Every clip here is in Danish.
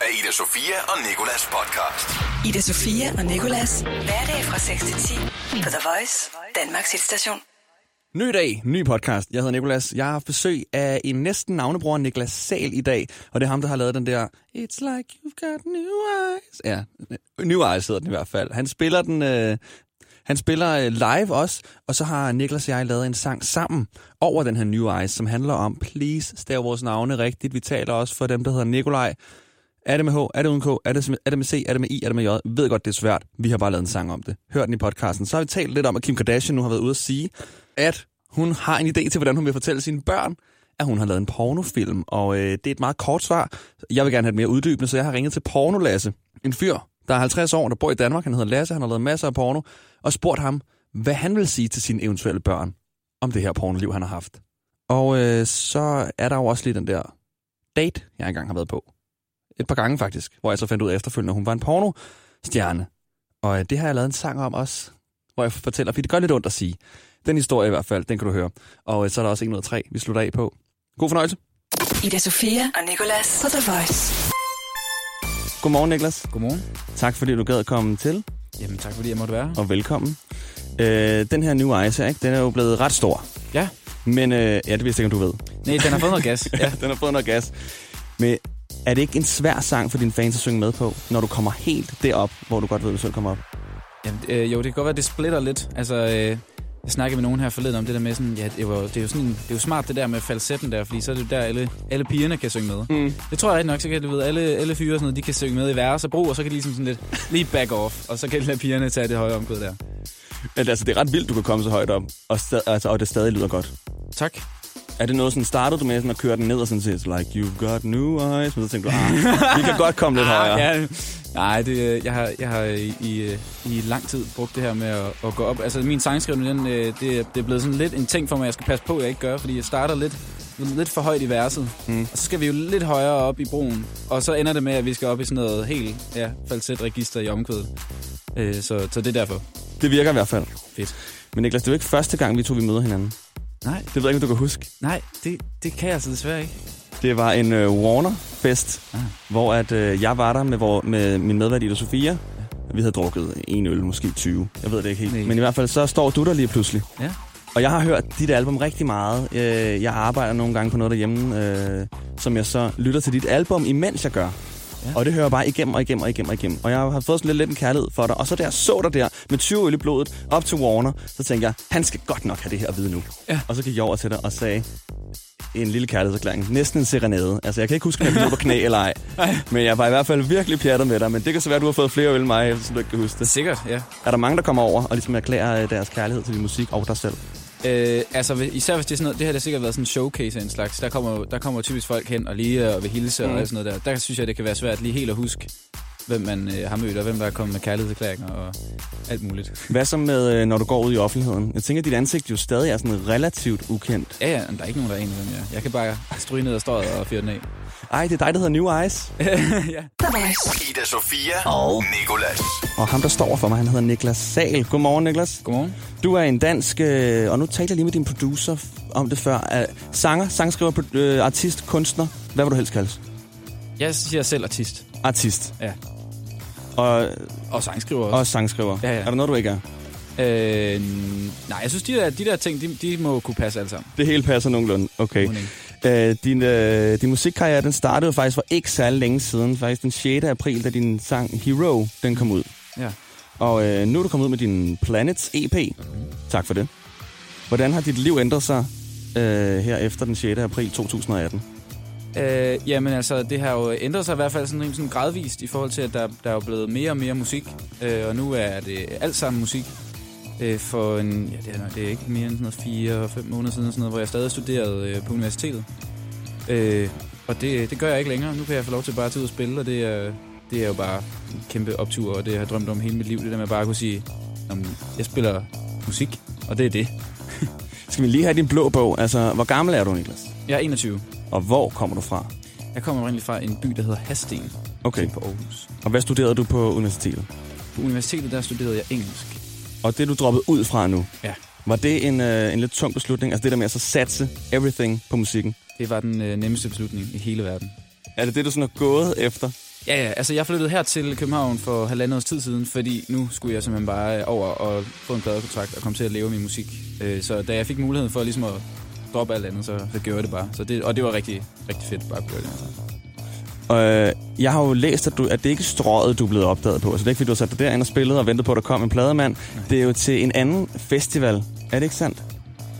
af Ida Sofia og Nikolas podcast. Ida Sofia og Nikolas. Hverdag fra 6 til 10 på The Voice, Danmarks hitstation. Ny dag, ny podcast. Jeg hedder Nikolas. Jeg har besøg af en næsten navnebror, Niklas Sal, i dag. Og det er ham, der har lavet den der It's like you've got new eyes. Ja, New Eyes hedder den i hvert fald. Han spiller den... Øh, han spiller øh, live også, og så har Niklas og jeg lavet en sang sammen over den her New Eyes, som handler om, please, stav vores navne rigtigt. Vi taler også for dem, der hedder Nikolaj. Er det med H? Er det uden K? Er det, er det med C? Er det med I? Er det med J? Ved godt, det er svært. Vi har bare lavet en sang om det. Hør den i podcasten. Så har vi talt lidt om, at Kim Kardashian nu har været ude at sige, at hun har en idé til, hvordan hun vil fortælle sine børn, at hun har lavet en pornofilm. Og øh, det er et meget kort svar. Jeg vil gerne have det mere uddybende, så jeg har ringet til Pornolasse. En fyr, der er 50 år, der bor i Danmark. Han hedder Lasse, han har lavet masser af porno. Og spurgt ham, hvad han vil sige til sine eventuelle børn om det her pornoliv, han har haft. Og øh, så er der jo også lige den der date, jeg engang har været på. Et par gange faktisk, hvor jeg så fandt ud af efterfølgende, at hun var en pornostjerne. Og øh, det har jeg lavet en sang om også, hvor jeg fortæller, fordi det gør lidt ondt at sige. Den historie i hvert fald, den kan du høre. Og øh, så er der også 103, vi slutter af på. God fornøjelse. Ida Sofia og Nikolas på The Voice. Godmorgen, Niklas. Godmorgen. Tak fordi du gad at komme til, Jamen tak fordi jeg måtte være og velkommen. Øh, den her New her, ikke? den er jo blevet ret stor. Ja. Men øh, ja, det vidste jeg ikke, om du ved. Nej, den har fået noget gas. Ja, den har fået noget gas. Men er det ikke en svær sang for dine fans at synge med på, når du kommer helt derop, hvor du godt ved, at du selv kommer op? Jamen, øh, jo, det kan godt være, det splitter lidt. Altså, øh, jeg snakkede med nogen her forleden om det der med sådan, ja, det, var, det, er jo sådan, det er jo smart det der med falsetten der, fordi så er det der, alle, alle pigerne kan synge med. Mm. Det tror jeg rigtig nok, så kan du ved, alle, alle fyre og sådan noget, de kan synge med i vers og brug, og så kan de ligesom sådan lidt lige back off, og så kan de lade pigerne tage det høje omkvæd der. Men altså, det er ret vildt, du kan komme så højt op, og, stad, altså, og det stadig lyder godt. Tak. Er det noget, sådan startede du med sådan at køre den ned og sådan set, like, you've got new eyes, men så tænkte du, ah, vi kan godt komme lidt højere. Ja, nej, det, øh, jeg har, jeg har i, i, i lang tid brugt det her med at, at gå op. Altså min sangskrivning, den, øh, det, det er blevet sådan lidt en ting for mig, jeg skal passe på, at jeg ikke gør, fordi jeg starter lidt, lidt for højt i verset. Mm. Og så skal vi jo lidt højere op i broen. Og så ender det med, at vi skal op i sådan noget helt ja, falset-register i omkvædet. Øh, så, så det er derfor. Det virker i hvert fald. Fedt. Men Niklas, det er jo ikke første gang, vi to vi møder hinanden. Nej, Det ved jeg ikke, om du kan huske. nej det, det kan jeg altså desværre ikke. Det var en uh, Warner-fest, Ah. hvor at, uh, jeg var der med, vor, med min medvært Ida Sofia. Vi havde drukket en øl, måske 20. Jeg ved det ikke helt. Nej. Men i hvert fald, så står du der lige pludselig. Ja. Og jeg har hørt dit album rigtig meget. Øh, Jeg arbejder nogle gange på noget derhjemme, øh, som jeg så lytter til dit album, imens jeg gør. Ja. Og det hører jeg bare igennem og igennem og igennem og igennem. Og jeg har fået sådan lidt, lidt en kærlighed for dig. Og så da jeg så dig der med 20 øl i blodet op til Warner, så tænkte jeg, han skal godt nok have det her at vide nu. Ja. Og så gik jeg over til dig og sagde en lille kærlighedserklæring. Næsten en serenade. Altså, jeg kan ikke huske, om jeg blev på knæ eller ej. Men jeg var i hvert fald virkelig pjattet med dig. Men det kan så være, at du har fået flere øl end mig, så du ikke kan huske det. Sikkert, ja. Er der mange, der kommer over og ligesom erklærer øh, deres kærlighed til din musik og dig selv? Øh, altså, især hvis det er sådan noget, det her det har sikkert været sådan en showcase af en slags. Der kommer, der kommer typisk folk hen og lige øh, vil hilse mm. og sådan noget der. Der synes jeg, det kan være svært lige helt at huske, hvem man øh, har mødt, og hvem der er kommet med kærlighedserklæringer og alt muligt. Hvad så med, øh, når du går ud i offentligheden? Jeg tænker, at dit ansigt jo stadig er sådan relativt ukendt. Ja, ja, men der er ikke nogen, der er enig med hvem jeg er. Jeg kan bare stryge ned ad strøget og fyre den af. Ej, det er dig, der hedder New Eyes. ja. Ida Sofia og Nikolas. Og ham, der står for mig, han hedder Niklas Sal. Godmorgen, Niklas. Godmorgen. Du er en dansk, øh, og nu talte jeg lige med din producer om det før. Uh, sanger, sangskriver, øh, artist, kunstner. Hvad vil du helst kaldes? Jeg siger selv artist. Artist. Ja. Og, Og sangskriver også. og sangskriver. Ja, ja. Er der noget, du ikke er? Øh, nej, jeg synes, de der, de der ting, de, de må kunne passe alle sammen. Det hele passer nogenlunde. Okay. Øh, din, øh, din musikkarriere, den startede jo faktisk for ikke særlig længe siden. Faktisk den 6. april, da din sang Hero, den kom ud. Ja. Og øh, nu er du kommet ud med din Planets EP. Tak for det. Hvordan har dit liv ændret sig øh, her efter den 6. april 2018? Øh, jamen altså, det har jo ændret sig i hvert fald sådan, sådan gradvist i forhold til, at der, der er blevet mere og mere musik. Øh, og nu er det alt sammen musik. Øh, for en, ja, det er, det er ikke mere end sådan noget fire fem måneder siden, sådan noget, hvor jeg stadig studerede øh, på universitetet. Øh, og det, det gør jeg ikke længere. Nu kan jeg få lov til bare at tage ud og spille, og det er, det er jo bare en kæmpe optur, og det har jeg drømt om hele mit liv. Det der med bare at kunne sige, "Jamen, jeg spiller musik, og det er det. Skal vi lige have din blå bog? Altså, hvor gammel er du, Niklas? Jeg er 21. Og hvor kommer du fra? Jeg kommer oprindeligt fra en by, der hedder Hasten Okay. på Aarhus. Og hvad studerede du på universitetet? På universitetet, der studerede jeg engelsk. Og det, du droppede ud fra nu, Ja. var det en, øh, en lidt tung beslutning? Altså det der med at så satse everything på musikken? Det var den øh, nemmeste beslutning i hele verden. Er det det, du sådan har gået efter? Ja, ja, altså jeg flyttede her til København for halvandet års tid siden, fordi nu skulle jeg simpelthen bare over og få en pladekontrakt og komme til at leve min musik. Øh, Så da jeg fik muligheden for ligesom at droppe alt andet, så, så gjorde jeg det bare. Så det, og det var rigtig, rigtig fedt bare at gøre det. Altså. Og øh, jeg har jo læst, at, du, at det ikke er strøget, du er blevet opdaget på. Så det er ikke, fordi du har sat dig derind og spillet og ventet på, at der kom en plademand. Det er jo til en anden festival. Er det ikke sandt?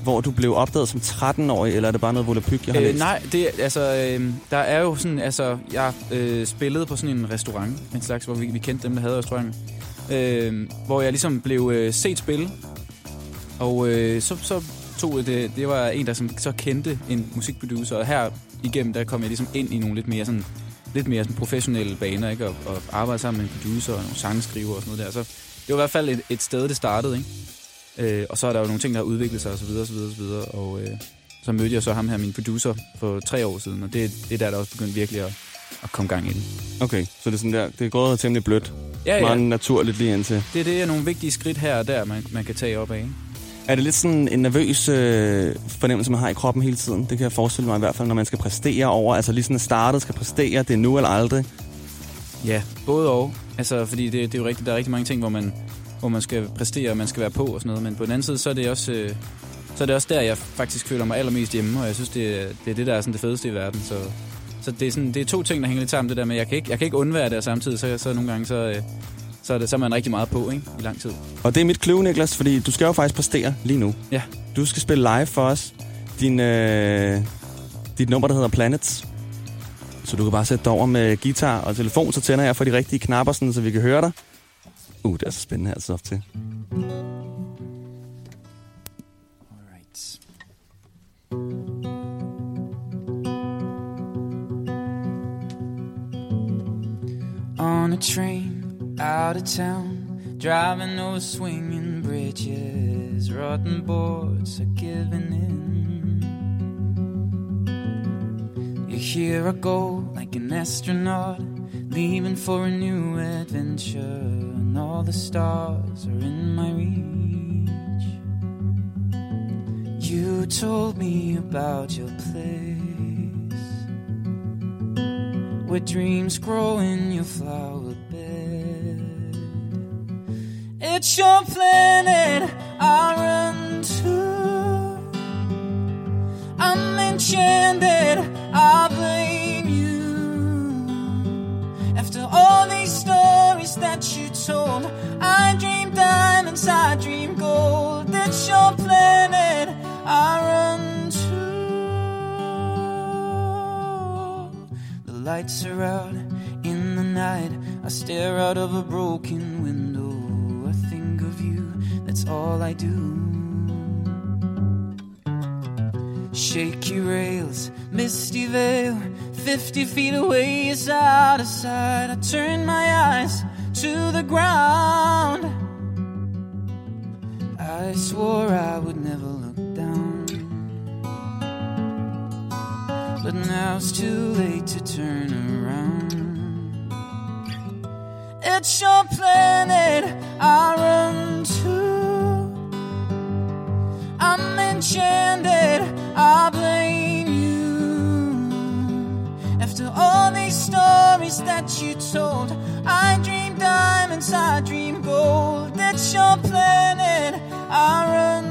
Hvor du blev opdaget som 13-årig, eller er det bare noget volapyk, jeg har Øh, læst? nej, det, altså, øh, der er jo sådan, altså, jeg øh, spillede på sådan en restaurant, en slags, hvor vi, vi kendte dem, der havde restauranten, øh, hvor jeg ligesom blev øh, set spille, og øh, så, så tog det, det var en, der som, så kendte en musikproducer, og her igennem, der kom jeg ligesom ind i nogle lidt mere sådan, lidt mere sådan professionelle baner, ikke? Og, og arbejde sammen med en producer og nogle sangskriver og sådan noget der. Så det var i hvert fald et, et sted, det startede, ikke? Øh, og så er der jo nogle ting, der har udviklet sig, og så videre, og så videre, og så videre. Og øh, så mødte jeg så ham her, min producer, for tre år siden, og det, det er der, der også begyndte virkelig at, at komme gang i det. Okay, så det er sådan der, det er gået temmelig blødt. Ja, ja. Meget naturligt lige indtil. Det, det er nogle vigtige skridt her og der, man, man kan tage op af. Ikke? Er det lidt sådan en nervøs øh, fornemmelse, man har i kroppen hele tiden? Det kan jeg forestille mig i hvert fald, når man skal præstere over. Altså lige sådan startet skal præstere, det er nu eller aldrig. Ja, både og. Altså, fordi det, det er jo rigtigt, der er rigtig mange ting, hvor man, hvor man skal præstere, og man skal være på og sådan noget. Men på den anden side, så er det også, øh, så er det også der, jeg faktisk føler mig allermest hjemme, og jeg synes, det, det er det, der er sådan det fedeste i verden. Så, så det, er sådan, det er to ting, der hænger lidt sammen, det der med, jeg kan ikke, jeg kan ikke undvære det, og samtidig, så, så nogle gange, så, øh, så, er det, så er man rigtig meget på, ikke? I lang tid. Og det er mit clue, Niklas, fordi du skal jo faktisk præstere lige nu. Ja. Du skal spille live for os. Din, øh, dit nummer, der hedder Planets. Så du kan bare sætte dig over med guitar og telefon, så tænder jeg for de rigtige knapper, sådan, så vi kan høre dig. Uh, det er så spændende sidde op til. On a train out of town, driving over swinging bridges, rotten boards are giving in. Here I go like an astronaut, leaving for a new adventure, and all the stars are in my reach. You told me about your place where dreams grow in your flower. It's your planet I run to. I'm enchanted, I blame you. After all these stories that you told, I dream diamonds, I dream gold. It's your planet I run to. The lights are out in the night. I stare out of a broken window. I think of you, that's all I do. Shaky rails, misty veil, 50 feet away is out of sight. I turn my eyes to the ground. I swore I would never look down. But now it's too late to turn around. It's your planet I run to. Enchanted, I blame you. After all these stories that you told, I dream diamonds, I dream gold. It's your planet I run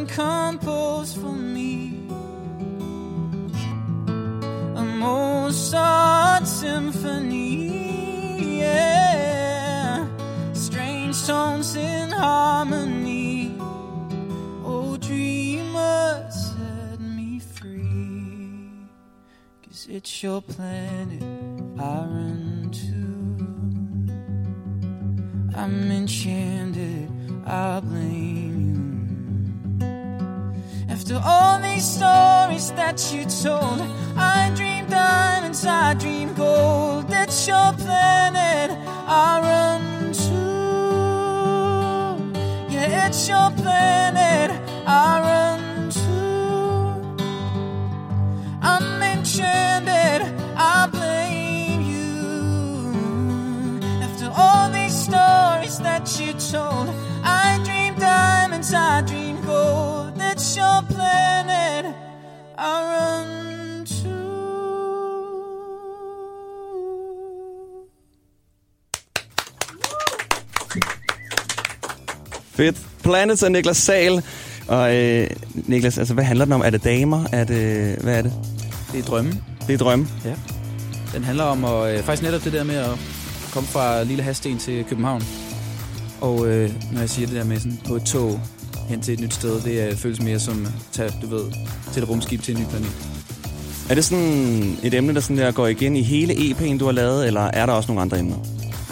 heaven composed for me. A Mozart symphony. Yeah. Strange tones in harmony. Oh, dreamer, set me free. Cause it's your planet I run to. I'm enchanted, I blame that you told. I dream diamonds, I dream gold. That's your planet I run to. Yeah, it's your planet I run to. I'm enchanted, I blame you. After all these stories that you told. Fedt. Planets af Niklas Sal. Og øh, Niklas, altså, hvad handler den om? Er det damer? Er det, hvad er det? Det er drømme. Det er drømme. Ja. Den handler om at, øh, faktisk netop det der med at komme fra Lille Hasten til København. Og øh, når jeg siger det der med sådan på et tog hen til et nyt sted, det øh, føles mere som at tage, du ved, til et rumskib til en ny planet. Er det sådan et emne, der, sådan der går igen i hele EP'en, du har lavet, eller er der også nogle andre emner?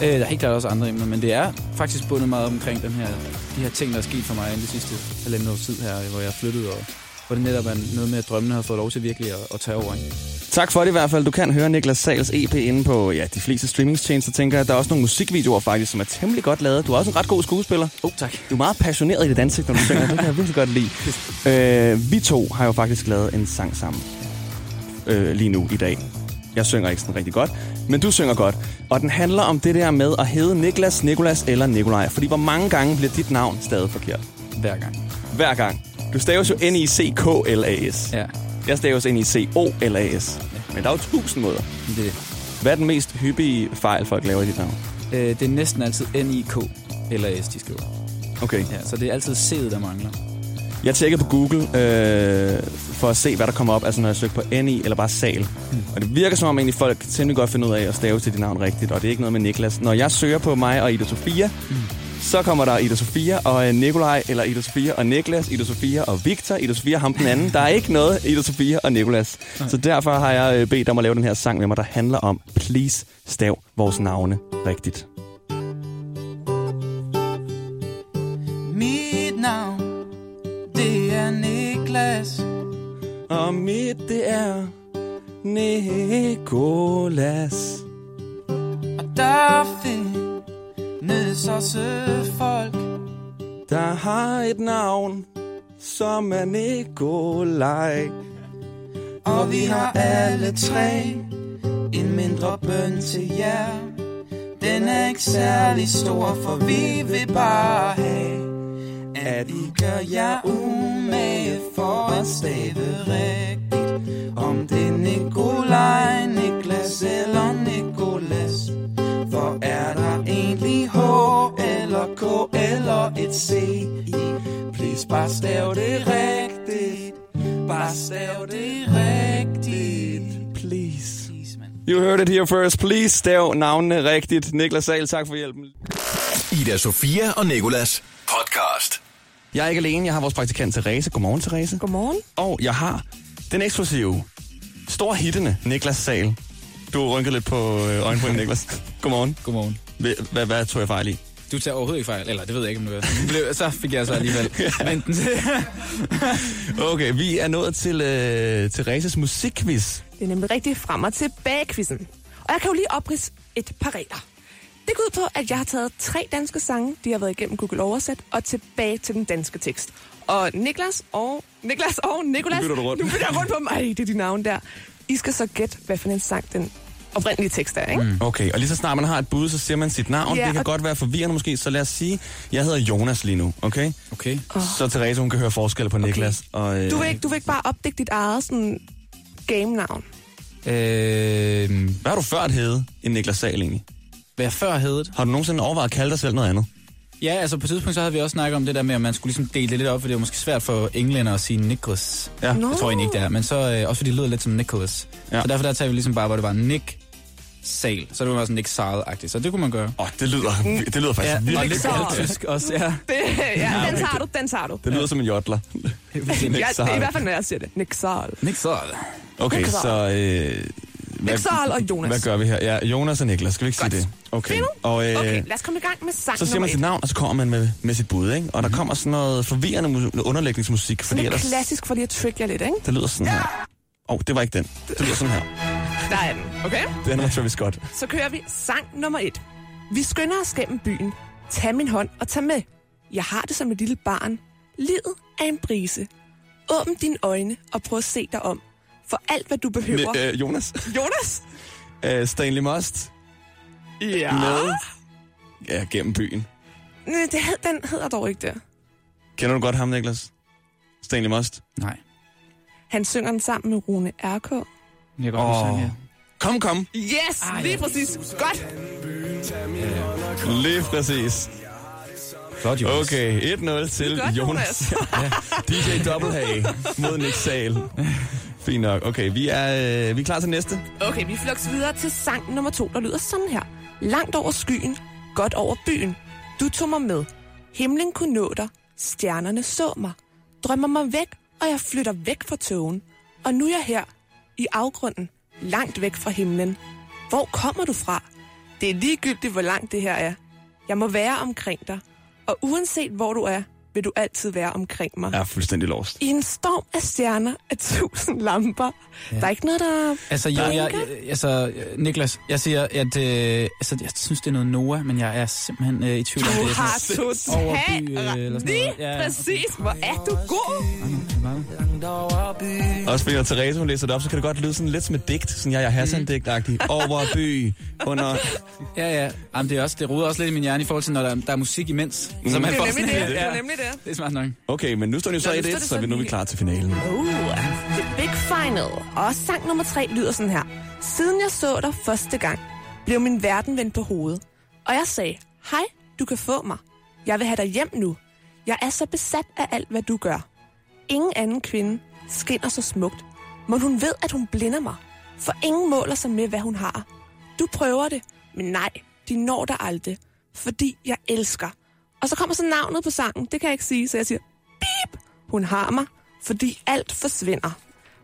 Øh, der er helt klart også andre emner, men det er faktisk bundet meget omkring den her, de her ting, der er sket for mig i det sidste halvandet års tid her, hvor jeg flyttet, og hvor det netop er noget med, at drømmene har fået lov til virkelig at, at tage over. Ikke? Tak for det i hvert fald. Du kan høre Niklas Sals EP inde på ja, de fleste streamingstjenester. tænker jeg, der er også nogle musikvideoer faktisk, som er temmelig godt lavet. Du er også en ret god skuespiller. Oh, tak. Du er meget passioneret i dit ansigt, når du synger. Det kan jeg virkelig godt lide. Øh, vi to har jo faktisk lavet en sang sammen øh, lige nu i dag. Jeg synger ikke sådan rigtig godt, men du synger godt. Og den handler om det der med at hedde Niklas, Nikolas eller Nikolaj. Fordi hvor mange gange bliver dit navn stadig forkert? Hver gang. Hver gang. Du staves jo N-I-C-K-L-A-S. Ja, Jeg staves N-I-C-O-L-A-S. Men der er jo tusind måder. det er det. Hvad er den mest hyppige fejl, folk laver i dit navn? Øh, det er næsten altid N-I-K eller S, de skriver. Okay. Ja, så det er altid C'et, der mangler. Jeg tjekkede på Google øh, for at se, hvad der kommer op, altså når jeg søger på NI eller bare Sal. Mm. Og det virker som om egentlig folk temmelig godt finder ud af at stave til dit navn rigtigt, og det er ikke noget med Niklas. Når jeg søger på mig og Ida Sofia, mm. så kommer der Ida Sofia og øh, Nikolaj, eller Ida Sofia og Niklas, Ida Sofia og Victor, Ida Sofia ham den anden. Der er ikke noget Ida Sofia og Nikolas. Så derfor har jeg øh, bedt om at lave den her sang med mig, der handler om, please stav vores navne rigtigt. Mit det er Nikolas. Og der findes også folk, Der har et navn, som er Nikolaj. og vi har alle tre en mindre bøn til jer. Den er ikke særlig stor, for vi vil bare have, at I gør jer umage for at stave rigtigt. Om det er Nikolaj, Niklas eller Nikolas. For er der egentlig H eller K eller et C i? Please bare stav det rigtigt. Bare stav det rigtigt. Please. You heard it here first. Please stav navnene rigtigt. Niklas Sahl, tak for hjælpen. Ida Sofia og Nikolas podcast. Jeg er ikke alene. Jeg har vores praktikant Therese. Godmorgen, Therese. Godmorgen. Og jeg har den eksklusive, stor hittende Niklas Sahl. Du rynker lidt på øh, øjenbryn, Niklas. Godmorgen. Godmorgen. Hvad, hvad, hvad tog jeg fejl i? Du tager overhovedet ikke fejl. Eller det ved jeg ikke, om du gør. Blev- Så fik jeg så alligevel. Men den Okay, vi er nået til øh, Thereses musikquiz. Det er nemlig rigtig frem og tilbage quizzen. Og jeg kan jo lige opridse et par regler. Det går ud på, at jeg har taget tre danske sange, de har været igennem Google Oversæt, og tilbage til den danske tekst. Og Niklas og, Niklas og Nikolas... Nu bytter du rundt. Nu bytter jeg rundt på mig. Ej, det er de navne der. I skal så gætte, hvad for en sang den oprindelige tekst er, ikke? Mm. Okay, og lige så snart man har et bud, så siger man sit navn. Ja, det kan og- godt være forvirrende måske, så lad os sige, jeg hedder Jonas lige nu, okay? Okay. Så Therese, hun kan høre forskel på Niklas. Og, øh, Du vil, ikke, du vil ikke bare opdække dit eget sådan, game-navn? Øh, Hvad har du før at hedde end Niklas Sahl egentlig? Hvad jeg før hed Har du nogensinde overvejet at kalde dig selv noget andet? Ja, altså på et tidspunkt så havde vi også snakket om det der med, at man skulle ligesom dele det lidt op, for det er måske svært for englænder at sige Nicholas. Ja. Nå. Jeg tror egentlig ikke, det er. Men så øh, også fordi det lyder lidt som Nicholas. Ja. Ja. Så derfor der tager vi ligesom bare, hvor det var Nick Sal. Så det var sådan Nick Sal-agtigt. Så det kunne man gøre. Åh, oh, det lyder, det lyder faktisk Ja, virkelig og lidt Sal. tysk også, ja. Det, ja, den tager du, den tager du. Det lyder som en jodler. Ja, det er i hvert fald, når jeg siger det. Nick Sahl. Nick Sal. Okay, Niklas. så... Øh, hvad, Sahl og Jonas. Hvad gør vi her? Ja, Jonas og Niklas, skal vi ikke Godt. sige det? Okay. Og, øh, Okay, lad os komme i gang med sang så siger man sit navn, og så kommer man med, med sit bud, ikke? Og der kommer sådan noget forvirrende mu- underlægningsmusik, fordi Sådan ellers... en klassisk for lige at trick jer lidt, ikke? Det lyder sådan her. Åh, oh, det var ikke den. Det lyder sådan her. Der er den, okay? Den var Travis Scott. Så kører vi sang nummer et. Vi skynder os gennem byen. Tag min hånd og tag med. Jeg har det som et lille barn. Livet er en brise. Åbn dine øjne og prøv at se dig om. For alt, hvad du behøver. Ne- øh, Jonas. Jonas? Øh, Stanley Must. Ja. Med. Ja, gennem byen. Nej, det hed, den hedder dog ikke det. Kender du godt ham, Niklas? Stanley Must. Nej. Han synger den sammen med Rune R.K. Jeg kan godt oh. ja. Kom, kom. Yes, lige præcis. Godt. Lige præcis. Flot, Jonas. Okay, 1-0 til Godt, Jonas. ja, DJ Double H mod Nick Sal. Fint nok. Okay, vi er, øh, vi er klar til næste. Okay, vi flux videre til sang nummer to, der lyder sådan her. Langt over skyen, godt over byen. Du tog mig med. Himlen kunne nå dig. Stjernerne så mig. Drømmer mig væk, og jeg flytter væk fra togen. Og nu er jeg her, i afgrunden, langt væk fra himlen. Hvor kommer du fra? Det er ligegyldigt, hvor langt det her er. Jeg må være omkring dig. Og uanset hvor du er, vil du altid være omkring mig. Jeg er fuldstændig lost. I en storm af stjerner af tusind lamper. Ja. Der er ikke noget, der... Altså, jo, jeg, jeg, altså, Niklas, jeg siger, at øh, altså, jeg synes, det er noget Noah, men jeg er simpelthen øh, i tvivl om Du det. er har sådan totalt overby, øh, eller sådan noget. Ja, okay. præcis. Hvor er du god? Også fordi når Therese hun læser det op, så kan det godt lyde sådan lidt som et digt. Sådan jeg er Hassan-digt-agtig. Over by, under... Ja, ja. Jamen, det, er også, det roder også lidt i min hjerne i forhold til, når der, der er musik imens. Så man Det er nemlig det. Det Ja, er nemlig det. Det er smart nok. Okay, men nu står det jo så Nå, nu står 1-1, det så vi nu er vi klar til finalen. Uh, the big final. Og sang nummer tre lyder sådan her. Siden jeg så dig første gang, blev min verden vendt på hovedet. Og jeg sagde, hej, du kan få mig. Jeg vil have dig hjem nu. Jeg er så besat af alt, hvad du gør. Ingen anden kvinde skinner så smukt. Men hun ved, at hun blinder mig. For ingen måler sig med, hvad hun har. Du prøver det, men nej, de når dig aldrig. Fordi jeg elsker. Og så kommer så navnet på sangen. Det kan jeg ikke sige, så jeg siger, bip, hun har mig, fordi alt forsvinder.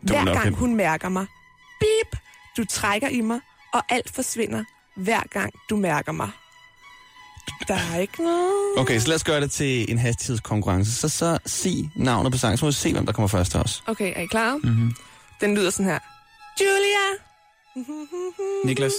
Hver gang hun mærker mig. Bip, du trækker i mig, og alt forsvinder, hver gang du mærker mig. Der er ikke noget... Okay, så lad os gøre det til en hastighedskonkurrence. Så, så sig navnet på sangen, så må vi se, hvem der kommer først til os. Okay, er I klar? Mhm. Mm-hmm. Den lyder sådan her. Julia! Niklas,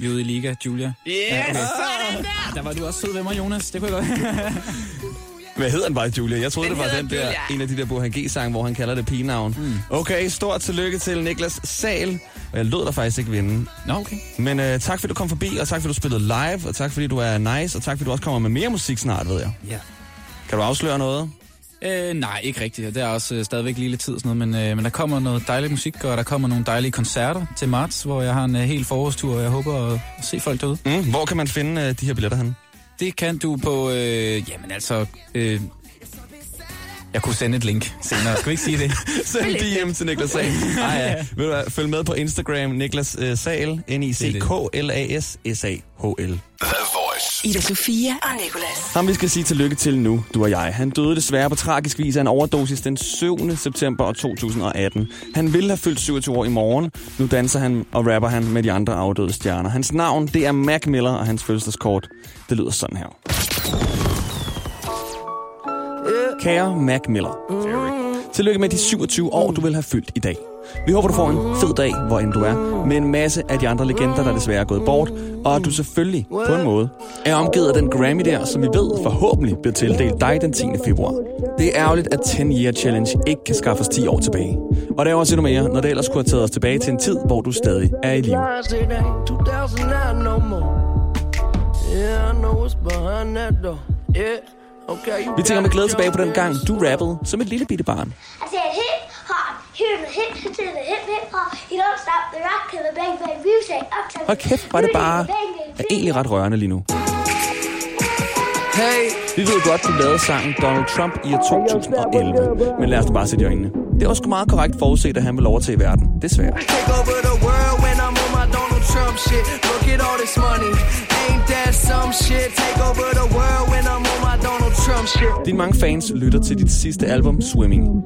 vi er ude i Liga, Julia. Yes! okay. Der! Der var du også sød ved mig, Jonas. Det kunne jeg godt. Hvad hedder den bare, Julia? Jeg troede, Den det var den der, Julia. en af de der Burhan G-sange, hvor han kalder det pigenavn. Mm. Okay, stort tillykke til Niklas Sal. Og jeg lød dig faktisk ikke vinde. Nå, okay. Men uh, tak fordi du kom forbi, og tak fordi du spillede live, og tak fordi du er nice, og tak fordi du også kommer med mere musik snart, ved jeg. Ja. Kan du afsløre noget? Øh, nej, ikke rigtigt. Der er også øh, stadigvæk lige lidt tid og sådan noget, men, øh, men der kommer noget dejlig musik, og der kommer nogle dejlige koncerter til marts, hvor jeg har en øh, hel forårstur, og jeg håber at, at se folk derude. Mm, hvor kan man finde uh, de her billetter hen? Det kan du på, øh, jamen altså, øh, jeg kunne sende et link senere. Skal vi ikke sige det? Send DM til Niklas Sal. Ej, ja. Ved du følg med på Instagram, Niklas uh, Sal, N-I-C-K-L-A-S-S-A-H-L. Voice. Ida Sofia og Nicolas. Ham vi skal sige tillykke til nu, du og jeg. Han døde desværre på tragisk vis af en overdosis den 7. september 2018. Han ville have fyldt 27 år i morgen. Nu danser han og rapper han med de andre afdøde stjerner. Hans navn, det er Mac Miller, og hans fødselskort, det lyder sådan her. Kære Mac Miller. Tillykke med de 27 år, du vil have fyldt i dag. Vi håber, du får en fed dag, hvor end du er, med en masse af de andre legender, der desværre er gået bort, og at du selvfølgelig, på en måde, er omgivet af den Grammy der, som vi ved forhåbentlig bliver tildelt dig den 10. februar. Det er ærgerligt, at 10 Year Challenge ikke kan skaffe os 10 år tilbage. Og det er også endnu mere, når det ellers kunne have taget os tilbage til en tid, hvor du stadig er i live. Vi tænker med glæde tilbage på den gang, du rappede som et lille bitte barn. Altså, I said here's the hip to the hip hip hop. You don't stop the rock to the bang bang music. Up to Hold kæft, var det bare er egentlig ret rørende lige nu. Hey, Vi ved godt, du lavede sangen Donald Trump i år 2011, men lad os bare sætte i øjnene. Det var sgu meget korrekt forudset, at han vil overtage verden. Desværre. take over the world when I'm on my Donald Trump shit. Look at all this money. Dine mange fans lytter til dit sidste album, Swimming.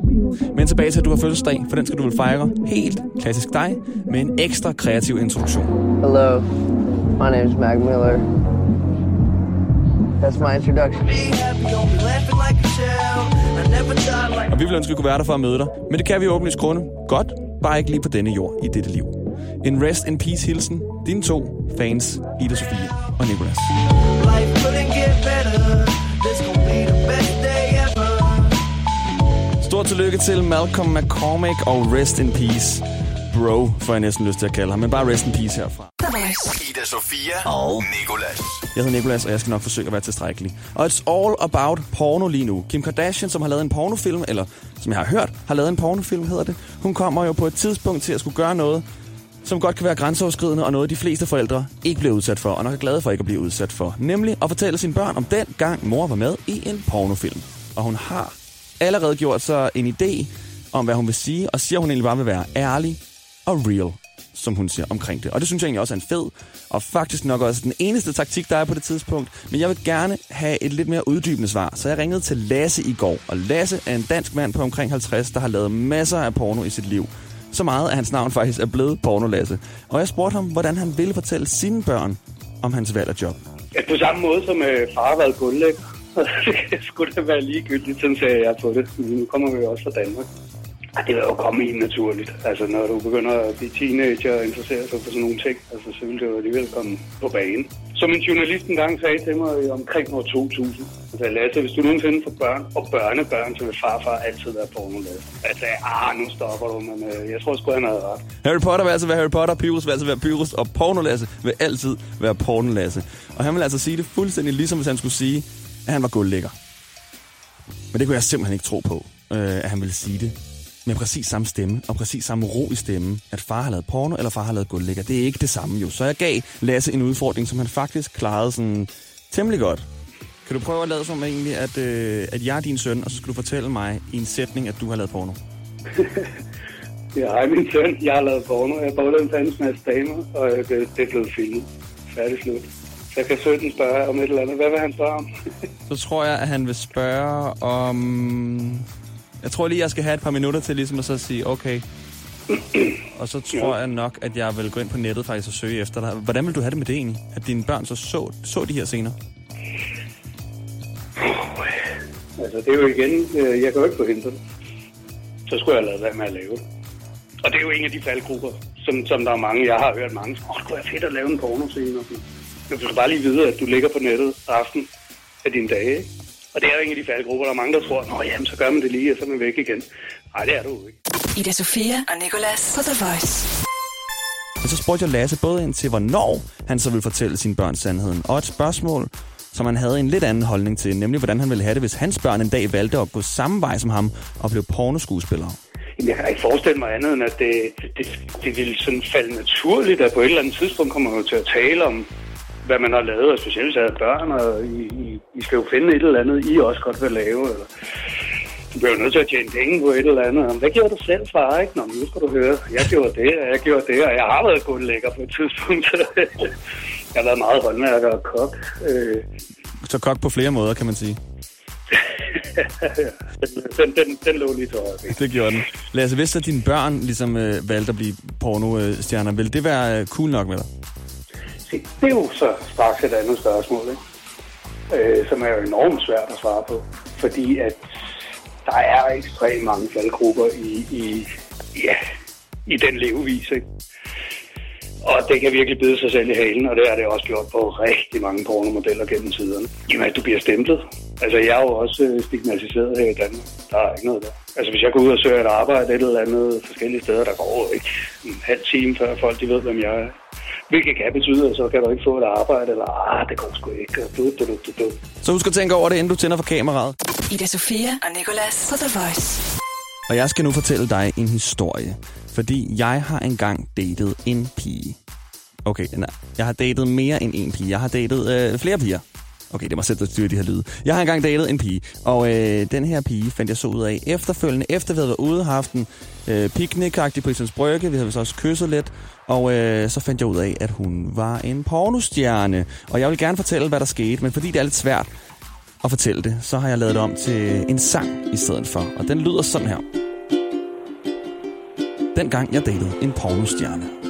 Men tilbage til, at du har fødselsdag, for den skal du vel fejre helt klassisk dig, med en ekstra kreativ introduktion. Hello, my name is Mac Miller. That's my introduction. Og vi ville ønske, at vi kunne være der for at møde dig, men det kan vi åbenlyst grunde. Godt, bare ikke lige på denne jord i dette liv. En rest in peace hilsen, dine to fans, Ida Sofia og Nicolas. life couldn't Stort tillykke til Malcolm McCormick og Rest in Peace. Bro, får jeg næsten lyst til at kalde ham, men bare Rest in Peace herfra. Ida Sofia og Nikolas. Jeg hedder Nikolas, og jeg skal nok forsøge at være tilstrækkelig. Og it's all about porno lige nu. Kim Kardashian, som har lavet en pornofilm, eller som jeg har hørt, har lavet en pornofilm, hedder det. Hun kommer jo på et tidspunkt til at skulle gøre noget, som godt kan være grænseoverskridende, og noget de fleste forældre ikke bliver udsat for, og nok er glade for ikke at blive udsat for. Nemlig at fortælle sine børn om den gang mor var med i en pornofilm. Og hun har allerede gjort sig en idé om, hvad hun vil sige, og siger, at hun egentlig bare vil være ærlig og real, som hun siger omkring det. Og det synes jeg egentlig også er en fed, og faktisk nok også den eneste taktik, der er på det tidspunkt. Men jeg vil gerne have et lidt mere uddybende svar, så jeg ringede til Lasse i går. Og Lasse er en dansk mand på omkring 50, der har lavet masser af porno i sit liv. Så meget, at hans navn faktisk er blevet Porno Lasse. Og jeg spurgte ham, hvordan han ville fortælle sine børn om hans valg af job. Ja, på samme måde som øh, far har været gulvlægger. det skulle da være ligegyldigt, sådan sagde jeg på det. Men nu kommer vi jo også fra Danmark. Og det vil jo komme helt naturligt. Altså, når du begynder at blive teenager og interessere sig for sådan nogle ting, altså, så vil det jo alligevel komme på banen. Som en journalist engang sagde til mig i omkring år 2000, så sagde Lasse, hvis du nogensinde får børn og børnebørn, så vil farfar altid være pornolasse. Jeg altså, sagde, ah, nu stopper du, men øh, jeg tror sgu, han havde ret. Harry Potter vil altså være Harry Potter, Pyrus vil altså være Pyrus, og Pornolasse vil altid være Pornolasse. Og han vil altså sige det fuldstændig ligesom, hvis han skulle sige, at han var guldlægger. Men det kunne jeg simpelthen ikke tro på, øh, at han ville sige det. Med præcis samme stemme, og præcis samme ro i stemmen, at far har lavet porno, eller far har lavet guldlægger. Det er ikke det samme jo. Så jeg gav Lasse en udfordring, som han faktisk klarede sådan temmelig godt. Kan du prøve at lade som egentlig, at, øh, at jeg er din søn, og så skal du fortælle mig i en sætning, at du har lavet porno? Ja, hej min søn, jeg har lavet porno. Jeg har både en fandens masse damer, og øh, det, det er blevet filmet. Færdig slut. Så kan sønnen spørge om et eller andet. Hvad vil han spørge om? Så tror jeg, at han vil spørge om... Jeg tror lige, jeg skal have et par minutter til ligesom at så sige, okay. Og så tror jeg nok, at jeg vil gå ind på nettet faktisk og søge efter dig. Hvordan vil du have det med det egentlig? At dine børn så så, så de her scener? altså, det er jo igen, øh, jeg kan jo ikke forhindre det. Så skulle jeg lade være med at lave det. Og det er jo en af de faldgrupper, som, som der er mange, jeg har hørt mange. Åh, det kunne være fedt at lave en pornoscene. og sådan. Men du skal bare lige vide, at du ligger på nettet resten af dine dage. Ikke? Og det er jo en af de faldgrupper, der er mange, der tror, Nå, jamen, så gør man det lige, og så er man væk igen. Nej, det er du ikke. Ida Sofia og Nikolas på The Voice. Og så spurgte jeg Lasse både ind til, hvornår han så ville fortælle sine børn sandheden, og et spørgsmål, som han havde en lidt anden holdning til, nemlig hvordan han ville have det, hvis hans børn en dag valgte at gå samme vej som ham og blev pornoskuespillere. Jeg kan ikke forestille mig andet, end at det, det, det ville sådan falde naturligt, at på et eller andet tidspunkt kommer man jo til at tale om, hvad man har lavet, og specielt hvis jeg havde børn, og I, I, I skal jo finde et eller andet, I også godt vil lave. Eller, du bliver jo nødt til at tjene penge på et eller andet. Hvad gjorde du selv, far? Ikke? Nå, nu skal du høre. Jeg gjorde det, og jeg gjorde det, og jeg har været kun lækker på et tidspunkt. jeg har været meget håndværker og kok. Øh, Så kok på flere måder, kan man sige. den, den, den lå lige til højre. Det gjorde den. Lasse, hvis så dine børn ligesom øh, valgte at blive pornostjerner, ville det være øh, cool nok med dig? Se, det er jo så straks et andet spørgsmål, ikke? Øh, som er jo enormt svært at svare på. Fordi at der er ekstremt mange faldgrupper i, i, ja, i den levevis, ikke? Og det kan virkelig bide sig selv i halen, og det har det også gjort på rigtig mange pornomodeller gennem tiderne. Jamen, at du bliver stemplet. Altså, jeg er jo også øh, stigmatiseret her i Danmark. Der er ikke noget der. Altså, hvis jeg går ud og søger et arbejde et eller andet forskellige steder, der går ikke en halv time, før folk de ved, hvem jeg er. Hvilket kan betyde, at så kan du ikke få et arbejde, eller ah, det går sgu ikke. Du, du, du, du, du. Så husk at tænke over det, inden du tænder for kameraet. Ida Sofia og Nikolas på The Voice. Og jeg skal nu fortælle dig en historie. Fordi jeg har engang datet en pige. Okay, nej. Jeg har datet mere end en pige. Jeg har datet øh, flere piger. Okay, det må sætte styre de her lyde. Jeg har engang datet en pige, og øh, den her pige fandt jeg så ud af efterfølgende, efter vi havde været ude og haft en øh, picnic på Islands Brygge. Vi havde så også kysset lidt, og øh, så fandt jeg ud af, at hun var en pornostjerne. Og jeg vil gerne fortælle, hvad der skete, men fordi det er lidt svært at fortælle det, så har jeg lavet det om til en sang i stedet for. Og den lyder sådan her. Dengang jeg datede en pornostjerne.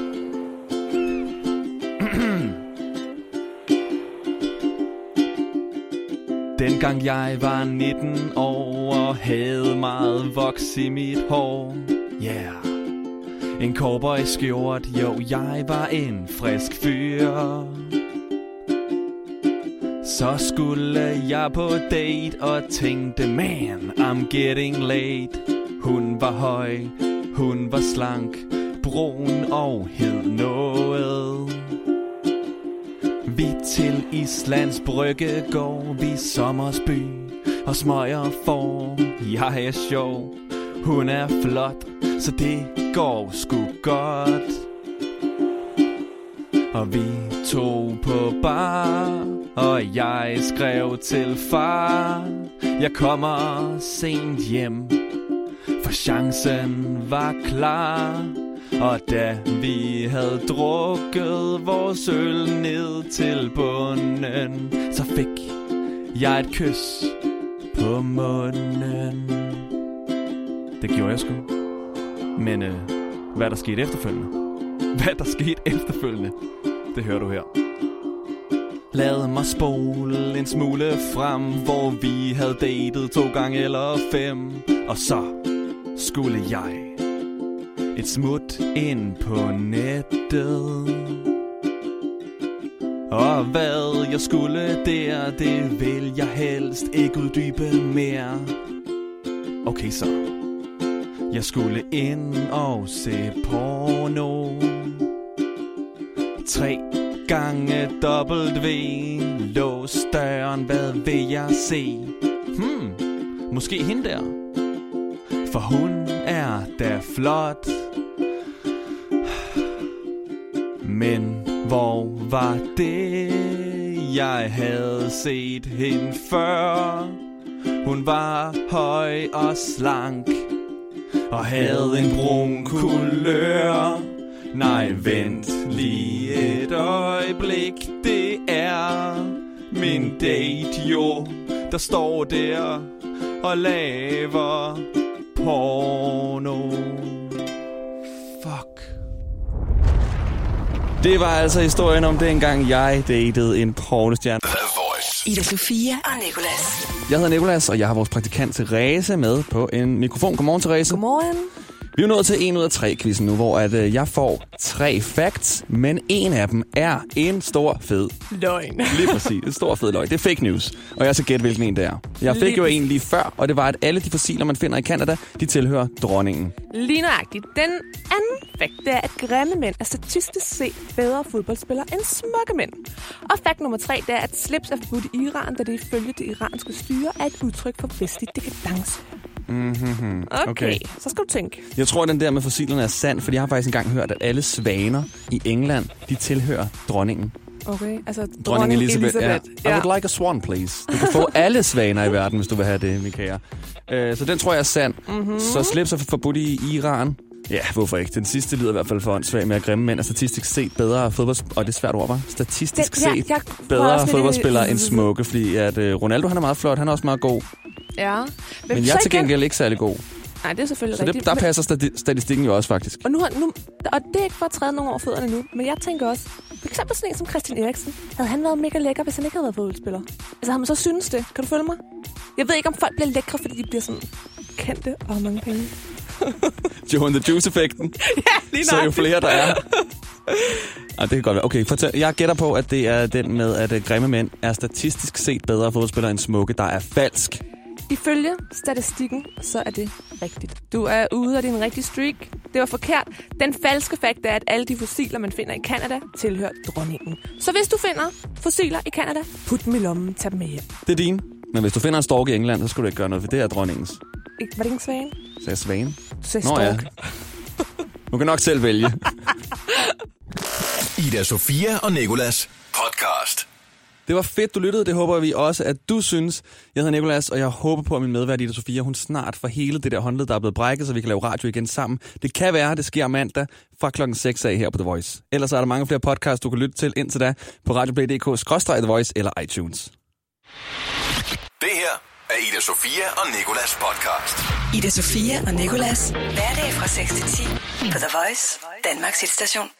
Dengang jeg var 19 år og havde meget voks i mit hår. Yeah. En cowboy skjort, jo, jeg var en frisk fyr. Så skulle jeg på date og tænkte, man, I'm getting late. Hun var høj, hun var slank, brun og hed noget. Vi til Islands Brygge går vi sommersby og smøger for. Jeg er sjov, hun er flot, så det går sgu godt. Og vi tog på bar, og jeg skrev til far. Jeg kommer sent hjem, for chancen var klar. Og da vi havde drukket vores øl ned til bunden, så fik jeg et kys på munden. Det gjorde jeg sgu. Men øh, hvad der skete efterfølgende? Hvad der skete efterfølgende, det hører du her. Lad mig spole en smule frem, hvor vi havde datet to gange eller fem. Og så skulle jeg et smut ind på nettet. Og hvad jeg skulle der, det vil jeg helst ikke uddybe mere. Okay så. Jeg skulle ind og se porno. Tre gange W. Lås døren, hvad vil jeg se? Hmm, måske hende der. For hun er da flot. Men hvor var det, jeg havde set hende før? Hun var høj og slank og havde en brun kulør. Nej, vent lige et øjeblik, det er min date jo, der står der og laver porno. Det var altså historien om dengang jeg datede en pornostjerne. Ida Sofia og Nicolas. Jeg hedder Nikolas, og jeg har vores praktikant Therese med på en mikrofon. Godmorgen, Therese. Godmorgen. Vi er nået til 1 ud af 3 quizzen nu, hvor at, øh, jeg får tre facts, men en af dem er en stor fed. Løgn. Lige præcis. En stor fed løg. Det er fake news. Og jeg skal gætte, hvilken en det er. Jeg fik Lige jo en lige før, og det var, at alle de fossiler, man finder i Canada, de tilhører dronningen. Lige nøjagtigt. Den anden fakt, det er, at grimme mænd er statistisk set bedre fodboldspillere end smukke mænd. Og fakt nummer tre, det er, at slips er forbudt i Iran, da det ifølge det iranske styre er et udtryk for vestlig dekadence. Mm-hmm. Okay, okay, så skal du tænke. Jeg tror, at den der med fossilerne er sand, fordi jeg har faktisk engang hørt, at alle svaner i England, de tilhører dronningen. Okay, altså Dronning, dronning Elizabeth. Elizabeth. Ja. I would like a swan, please. Du kan få alle svaner i verden, hvis du vil have det, Michaela. Øh, så den tror jeg er sand. Mm-hmm. Så slips er forbudt i Iran. Ja, hvorfor ikke? Den sidste lyder i hvert fald for åndssvag med at grimme mænd er statistisk set bedre fodboldspillere. Og det er svært ord, var. Statistisk set bedre fodboldspillere end smukke, fordi at øh, Ronaldo han er meget flot, han er også meget god. Ja. Men så jeg er til gengæld ikke særlig god. Nej, det er selvfølgelig Så rigtigt. det, der men- passer stati- statistikken jo også faktisk. Og, nu, har, nu, og det er ikke for at træde nogen over fødderne nu, men jeg tænker også, for eksempel sådan en som Christian Eriksen, havde han været mega lækker, hvis han ikke havde været fodboldspiller? Altså, har man så synes det? Kan du følge mig? Jeg ved ikke, om folk bliver lækre, fordi de bliver sådan kendte og har mange penge. Joe and the Juice-effekten. ja, lige Så jo flere der er. Ah, det kan godt være. Okay, fortæl. Jeg gætter på, at det er den med, at øh, grimme mænd er statistisk set bedre fodboldspillere end smukke, der er falsk. Ifølge statistikken, så er det rigtigt. Du er ude af din rigtige streak. Det var forkert. Den falske fakt er, at alle de fossiler, man finder i Kanada, tilhører dronningen. Så hvis du finder fossiler i Kanada, put dem i lommen, tag dem med hjem. Det er din. Men hvis du finder en stork i England, så skal du ikke gøre noget, for det er dronningens. Ikke- Var det ikke en svane? Så jeg svane. Du sagde Nå ja. stork. Du kan nok selv vælge. Ida Sofia og Nikolas podcast. Det var fedt, du lyttede. Det håber vi også, at du synes. Jeg hedder Nikolas, og jeg håber på, at min medvært Ida Sofia, hun snart får hele det der håndled, der er blevet brækket, så vi kan lave radio igen sammen. Det kan være, det sker mandag fra klokken 6 af her på The Voice. Ellers er der mange flere podcasts, du kan lytte til indtil da på radioplay.dk-The Voice eller iTunes. Det her er Ida Sofia og Nikolas podcast. Ida Sofia og Nicolas. Hverdag fra 6 til 10 på The Voice, Danmarks hitstation.